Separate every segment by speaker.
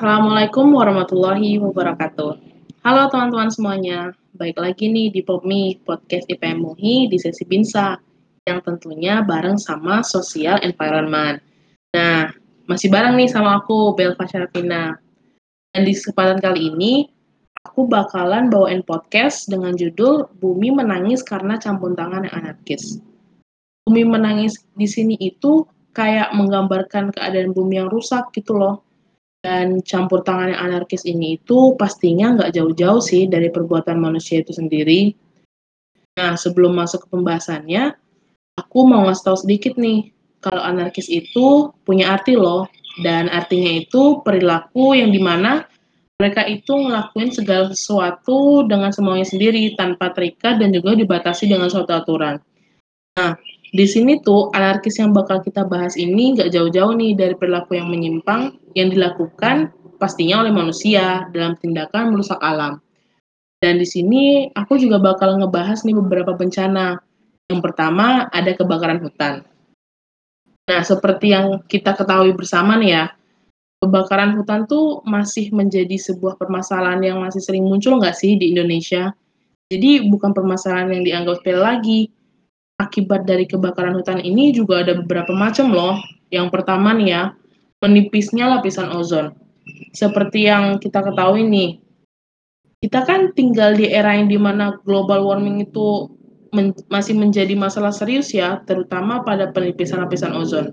Speaker 1: Assalamualaikum warahmatullahi wabarakatuh. Halo teman-teman semuanya, baik lagi nih di POPMI, Podcast IPM MUHI di sesi BINSA, yang tentunya bareng sama Social Environment. Nah, masih bareng nih sama aku, Belva Syarafina. Dan di kesempatan kali ini, aku bakalan bawain podcast dengan judul Bumi Menangis Karena Campur Tangan yang Anarkis. Bumi menangis di sini itu kayak menggambarkan keadaan bumi yang rusak gitu loh dan campur tangan anarkis ini itu pastinya nggak jauh-jauh sih dari perbuatan manusia itu sendiri. Nah, sebelum masuk ke pembahasannya, aku mau ngasih tahu sedikit nih, kalau anarkis itu punya arti loh, dan artinya itu perilaku yang di mana mereka itu ngelakuin segala sesuatu dengan semuanya sendiri, tanpa terikat dan juga dibatasi dengan suatu aturan. Nah, di sini tuh anarkis yang bakal kita bahas ini nggak jauh-jauh nih dari perilaku yang menyimpang yang dilakukan pastinya oleh manusia dalam tindakan merusak alam. Dan di sini aku juga bakal ngebahas nih beberapa bencana. Yang pertama ada kebakaran hutan. Nah, seperti yang kita ketahui bersama nih ya, kebakaran hutan tuh masih menjadi sebuah permasalahan yang masih sering muncul nggak sih di Indonesia? Jadi bukan permasalahan yang dianggap sepele lagi, akibat dari kebakaran hutan ini juga ada beberapa macam loh. Yang pertama nih ya, menipisnya lapisan ozon. Seperti yang kita ketahui nih, kita kan tinggal di era yang di mana global warming itu men masih menjadi masalah serius ya, terutama pada penipisan lapisan ozon.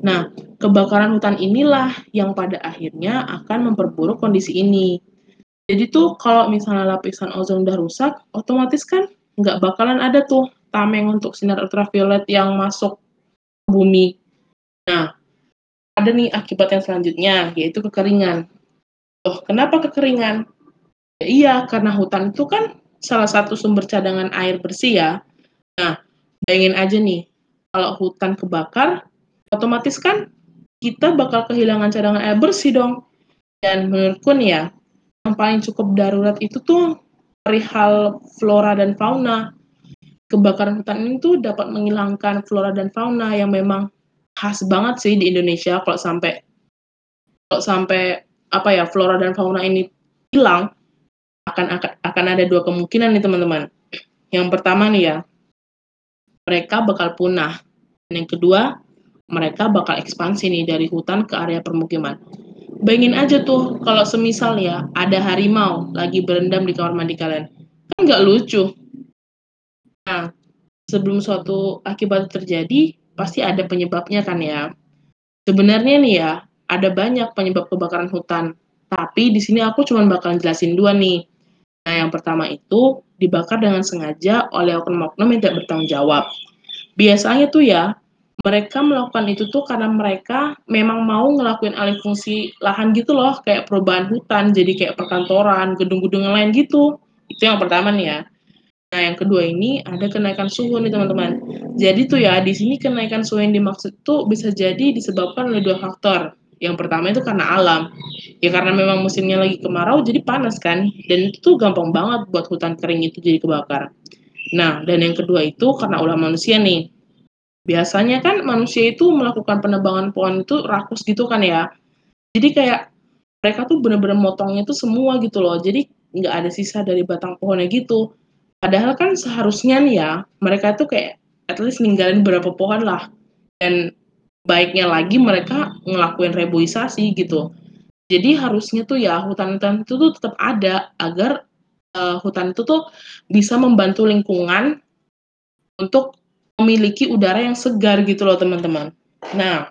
Speaker 1: Nah, kebakaran hutan inilah yang pada akhirnya akan memperburuk kondisi ini. Jadi tuh kalau misalnya lapisan ozon udah rusak, otomatis kan nggak bakalan ada tuh tameng untuk sinar ultraviolet yang masuk bumi. Nah, ada nih akibat yang selanjutnya, yaitu kekeringan. Oh, kenapa kekeringan? Ya, iya, karena hutan itu kan salah satu sumber cadangan air bersih ya. Nah, bayangin aja nih, kalau hutan kebakar, otomatis kan kita bakal kehilangan cadangan air bersih dong. Dan menurutku nih ya, yang paling cukup darurat itu tuh perihal flora dan fauna kebakaran hutan ini tuh dapat menghilangkan flora dan fauna yang memang khas banget sih di Indonesia kalau sampai kalau sampai apa ya flora dan fauna ini hilang akan akan ada dua kemungkinan nih teman-teman. Yang pertama nih ya mereka bakal punah. Dan yang kedua mereka bakal ekspansi nih dari hutan ke area permukiman. Bayangin aja tuh kalau semisal ya ada harimau lagi berendam di kamar mandi kalian. Kan nggak lucu. Nah, sebelum suatu akibat terjadi, pasti ada penyebabnya kan ya. Sebenarnya nih ya, ada banyak penyebab kebakaran hutan. Tapi di sini aku cuma bakal jelasin dua nih. Nah, yang pertama itu dibakar dengan sengaja oleh oknum-oknum yang tidak bertanggung jawab. Biasanya tuh ya, mereka melakukan itu tuh karena mereka memang mau ngelakuin alih fungsi lahan gitu loh, kayak perubahan hutan, jadi kayak perkantoran, gedung-gedung lain gitu. Itu yang pertama nih ya. Nah, yang kedua ini ada kenaikan suhu nih teman-teman. Jadi tuh ya, di sini kenaikan suhu yang dimaksud tuh bisa jadi disebabkan oleh dua faktor. Yang pertama itu karena alam. Ya karena memang musimnya lagi kemarau jadi panas kan. Dan itu tuh gampang banget buat hutan kering itu jadi kebakar. Nah, dan yang kedua itu karena ulah manusia nih. Biasanya kan manusia itu melakukan penebangan pohon itu rakus gitu kan ya. Jadi kayak mereka tuh bener-bener motongnya tuh semua gitu loh. Jadi nggak ada sisa dari batang pohonnya gitu Padahal kan seharusnya nih ya, mereka tuh kayak at least ninggalin beberapa pohon lah. Dan baiknya lagi mereka ngelakuin reboisasi gitu. Jadi harusnya tuh ya hutan-hutan itu tuh tetap ada agar uh, hutan itu tuh bisa membantu lingkungan untuk memiliki udara yang segar gitu loh teman-teman. Nah,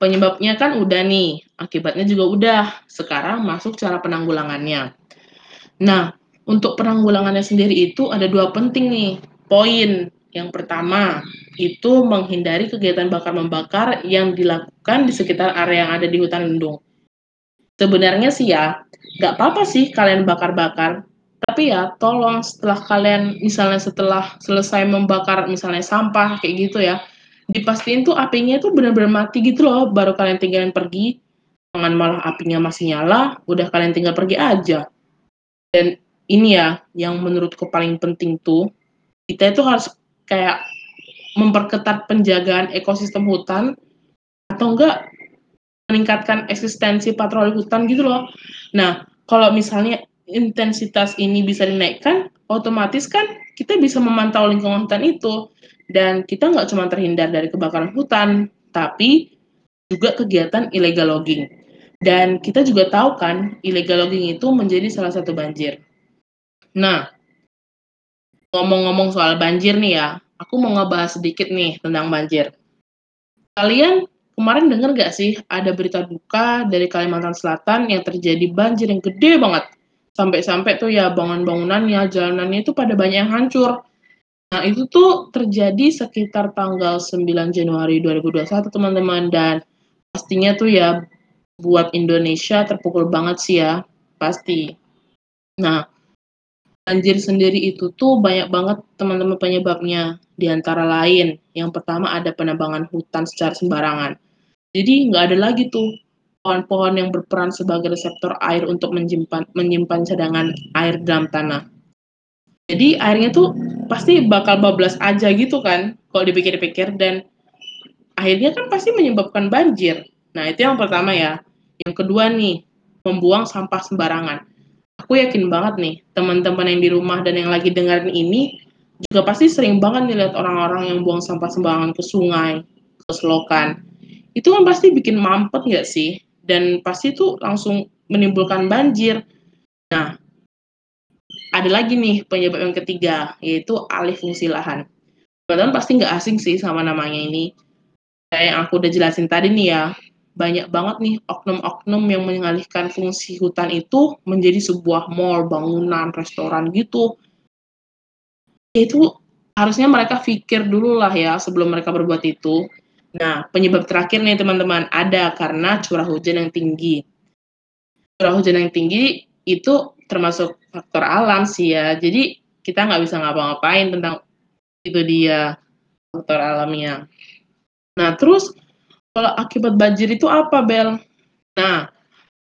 Speaker 1: penyebabnya kan udah nih, akibatnya juga udah. Sekarang masuk cara penanggulangannya. Nah, untuk penanggulangannya sendiri itu ada dua penting nih poin. Yang pertama itu menghindari kegiatan bakar-membakar yang dilakukan di sekitar area yang ada di hutan lindung. Sebenarnya sih ya, nggak apa-apa sih kalian bakar-bakar, tapi ya tolong setelah kalian misalnya setelah selesai membakar misalnya sampah kayak gitu ya, dipastiin tuh apinya itu benar-benar mati gitu loh, baru kalian tinggalin pergi. Jangan malah apinya masih nyala, udah kalian tinggal pergi aja. Dan ini ya yang menurutku paling penting tuh kita itu harus kayak memperketat penjagaan ekosistem hutan atau enggak meningkatkan eksistensi patroli hutan gitu loh. Nah, kalau misalnya intensitas ini bisa dinaikkan, otomatis kan kita bisa memantau lingkungan hutan itu. Dan kita nggak cuma terhindar dari kebakaran hutan, tapi juga kegiatan illegal logging. Dan kita juga tahu kan, illegal logging itu menjadi salah satu banjir. Nah, ngomong-ngomong soal banjir nih ya, aku mau ngebahas sedikit nih tentang banjir. Kalian kemarin denger gak sih ada berita duka dari Kalimantan Selatan yang terjadi banjir yang gede banget. Sampai-sampai tuh ya bangunan-bangunannya, jalanannya itu pada banyak yang hancur. Nah, itu tuh terjadi sekitar tanggal 9 Januari 2021, teman-teman. Dan pastinya tuh ya buat Indonesia terpukul banget sih ya, pasti. Nah, banjir sendiri itu tuh banyak banget teman-teman penyebabnya. Di antara lain, yang pertama ada penebangan hutan secara sembarangan. Jadi nggak ada lagi tuh pohon-pohon yang berperan sebagai reseptor air untuk menyimpan, menyimpan cadangan air dalam tanah. Jadi airnya tuh pasti bakal bablas aja gitu kan, kalau dipikir-pikir dan akhirnya kan pasti menyebabkan banjir. Nah itu yang pertama ya. Yang kedua nih, membuang sampah sembarangan. Aku yakin banget nih, teman-teman yang di rumah dan yang lagi dengerin ini juga pasti sering banget nih orang-orang yang buang sampah sembarangan ke sungai, ke selokan. Itu kan pasti bikin mampet nggak sih? dan pasti itu langsung menimbulkan banjir. Nah, ada lagi nih penyebab yang ketiga, yaitu alih fungsi lahan. Teman-teman pasti nggak asing sih sama namanya ini. Kayak yang aku udah jelasin tadi nih ya, banyak banget nih oknum-oknum yang mengalihkan fungsi hutan itu menjadi sebuah mall, bangunan, restoran gitu. Itu harusnya mereka pikir dulu lah ya sebelum mereka berbuat itu. Nah, penyebab terakhir nih teman-teman, ada karena curah hujan yang tinggi. Curah hujan yang tinggi itu termasuk faktor alam sih ya, jadi kita nggak bisa ngapa-ngapain tentang itu dia, faktor alamnya. Nah, terus kalau akibat banjir itu apa, Bel? Nah,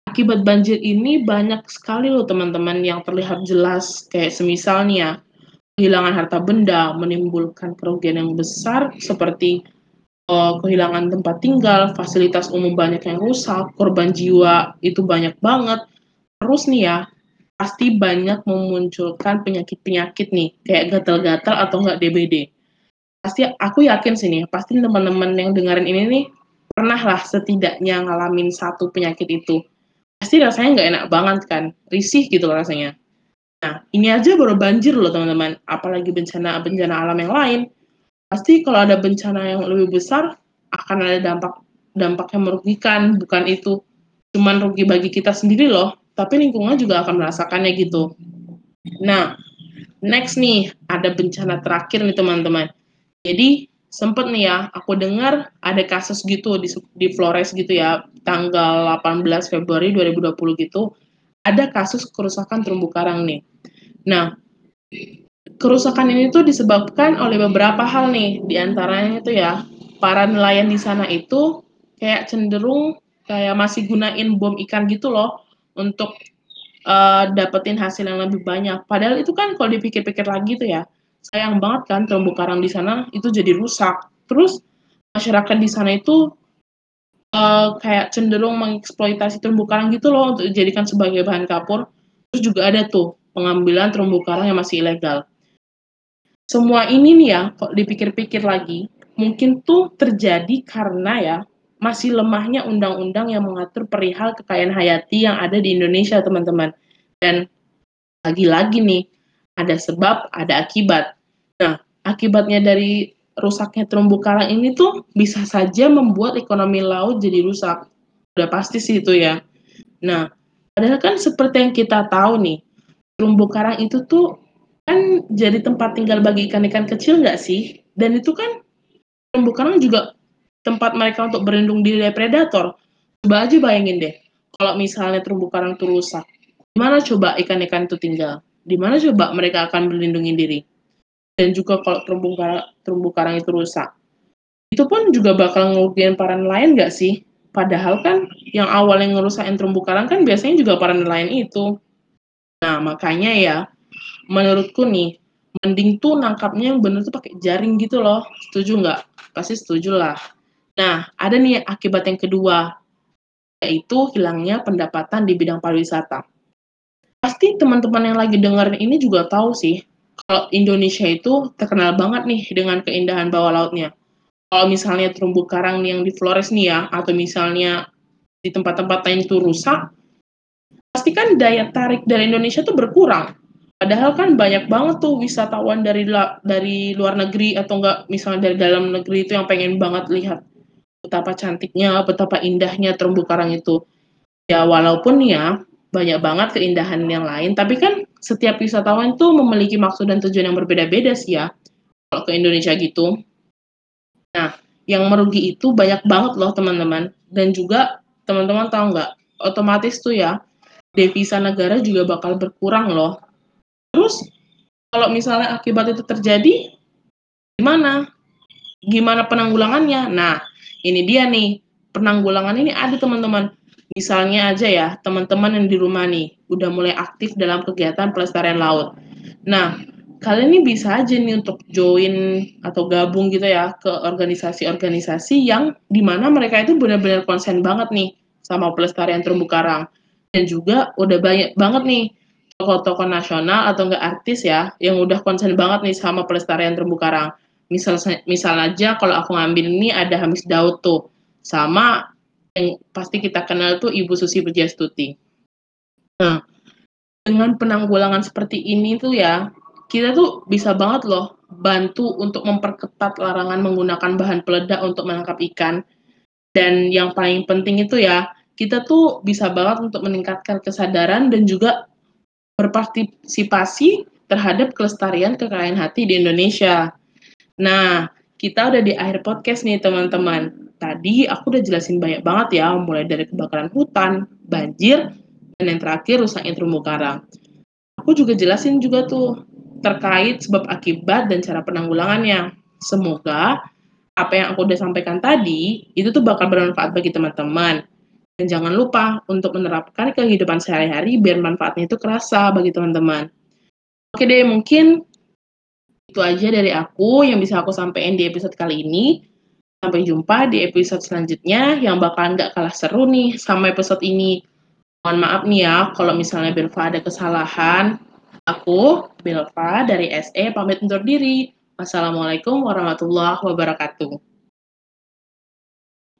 Speaker 1: akibat banjir ini banyak sekali loh teman-teman yang terlihat jelas, kayak semisal nih ya, kehilangan harta benda, menimbulkan kerugian yang besar seperti uh, kehilangan tempat tinggal, fasilitas umum banyak yang rusak, korban jiwa itu banyak banget. Terus nih ya, pasti banyak memunculkan penyakit-penyakit nih, kayak gatal-gatal atau enggak DBD. Pasti aku yakin sih nih, pasti teman-teman yang dengerin ini nih, pernah lah setidaknya ngalamin satu penyakit itu. Pasti rasanya nggak enak banget kan, risih gitu rasanya. Nah, ini aja baru banjir loh teman-teman, apalagi bencana-bencana alam yang lain. Pasti kalau ada bencana yang lebih besar akan ada dampak dampak yang merugikan. Bukan itu cuman rugi bagi kita sendiri loh tapi lingkungan juga akan merasakannya gitu. Nah next nih ada bencana terakhir nih teman-teman. Jadi sempet nih ya aku dengar ada kasus gitu di, di Flores gitu ya tanggal 18 Februari 2020 gitu ada kasus kerusakan terumbu karang nih nah kerusakan ini tuh disebabkan oleh beberapa hal nih, di antaranya itu ya, para nelayan di sana itu kayak cenderung kayak masih gunain bom ikan gitu loh untuk uh, dapetin hasil yang lebih banyak. Padahal itu kan kalau dipikir-pikir lagi tuh ya, sayang banget kan terumbu karang di sana itu jadi rusak. Terus masyarakat di sana itu uh, kayak cenderung mengeksploitasi terumbu karang gitu loh untuk dijadikan sebagai bahan kapur. Terus juga ada tuh pengambilan terumbu karang yang masih ilegal semua ini nih ya, kok dipikir-pikir lagi, mungkin tuh terjadi karena ya masih lemahnya undang-undang yang mengatur perihal kekayaan hayati yang ada di Indonesia, teman-teman. Dan lagi-lagi nih, ada sebab, ada akibat. Nah, akibatnya dari rusaknya terumbu karang ini tuh bisa saja membuat ekonomi laut jadi rusak. Udah pasti sih itu ya. Nah, padahal kan seperti yang kita tahu nih, terumbu karang itu tuh kan jadi tempat tinggal bagi ikan-ikan kecil nggak sih? Dan itu kan terumbu karang juga tempat mereka untuk berlindung diri dari predator. Coba aja bayangin deh, kalau misalnya terumbu karang itu rusak, gimana coba ikan-ikan itu tinggal? Di mana coba mereka akan berlindungi diri? Dan juga kalau terumbu karang, terumbu karang itu rusak, itu pun juga bakal ngerugiin para nelayan nggak sih? Padahal kan yang awal yang ngerusakin terumbu karang kan biasanya juga para nelayan itu. Nah, makanya ya, menurutku nih mending tuh nangkapnya yang bener tuh pakai jaring gitu loh setuju nggak pasti setuju lah nah ada nih akibat yang kedua yaitu hilangnya pendapatan di bidang pariwisata. Pasti teman-teman yang lagi dengerin ini juga tahu sih, kalau Indonesia itu terkenal banget nih dengan keindahan bawah lautnya. Kalau misalnya terumbu karang yang di Flores nih ya, atau misalnya di tempat-tempat lain itu rusak, pasti kan daya tarik dari Indonesia tuh berkurang. Padahal kan banyak banget tuh wisatawan dari dari luar negeri atau enggak misalnya dari dalam negeri itu yang pengen banget lihat betapa cantiknya, betapa indahnya terumbu karang itu. Ya walaupun ya banyak banget keindahan yang lain, tapi kan setiap wisatawan itu memiliki maksud dan tujuan yang berbeda-beda sih ya. Kalau ke Indonesia gitu. Nah, yang merugi itu banyak banget loh teman-teman. Dan juga teman-teman tahu nggak, otomatis tuh ya devisa negara juga bakal berkurang loh. Terus kalau misalnya akibat itu terjadi, gimana? Gimana penanggulangannya? Nah, ini dia nih, penanggulangan ini ada teman-teman. Misalnya aja ya, teman-teman yang di rumah nih, udah mulai aktif dalam kegiatan pelestarian laut. Nah, kalian ini bisa aja nih untuk join atau gabung gitu ya ke organisasi-organisasi yang di mana mereka itu benar-benar konsen banget nih sama pelestarian terumbu karang. Dan juga udah banyak banget nih tokoh-tokoh nasional atau enggak artis ya yang udah konsen banget nih sama pelestarian terumbu karang. Misal misal aja kalau aku ngambil ini ada Hamis Daud tuh, sama yang pasti kita kenal tuh Ibu Susi Pujiastuti. Nah, dengan penanggulangan seperti ini tuh ya, kita tuh bisa banget loh bantu untuk memperketat larangan menggunakan bahan peledak untuk menangkap ikan. Dan yang paling penting itu ya, kita tuh bisa banget untuk meningkatkan kesadaran dan juga berpartisipasi terhadap kelestarian kekayaan hati di Indonesia. Nah, kita udah di akhir podcast nih teman-teman. Tadi aku udah jelasin banyak banget ya, mulai dari kebakaran hutan, banjir, dan yang terakhir rusaknya terumbu karang. Aku juga jelasin juga tuh terkait sebab akibat dan cara penanggulangannya. Semoga apa yang aku udah sampaikan tadi itu tuh bakal bermanfaat bagi teman-teman. Dan jangan lupa untuk menerapkan kehidupan sehari-hari biar manfaatnya itu kerasa bagi teman-teman. Oke deh, mungkin itu aja dari aku yang bisa aku sampaikan di episode kali ini. Sampai jumpa di episode selanjutnya yang bakalan gak kalah seru nih sama episode ini. Mohon maaf nih ya kalau misalnya Belva ada kesalahan. Aku, Belva dari SE, pamit undur diri. Wassalamualaikum warahmatullahi wabarakatuh.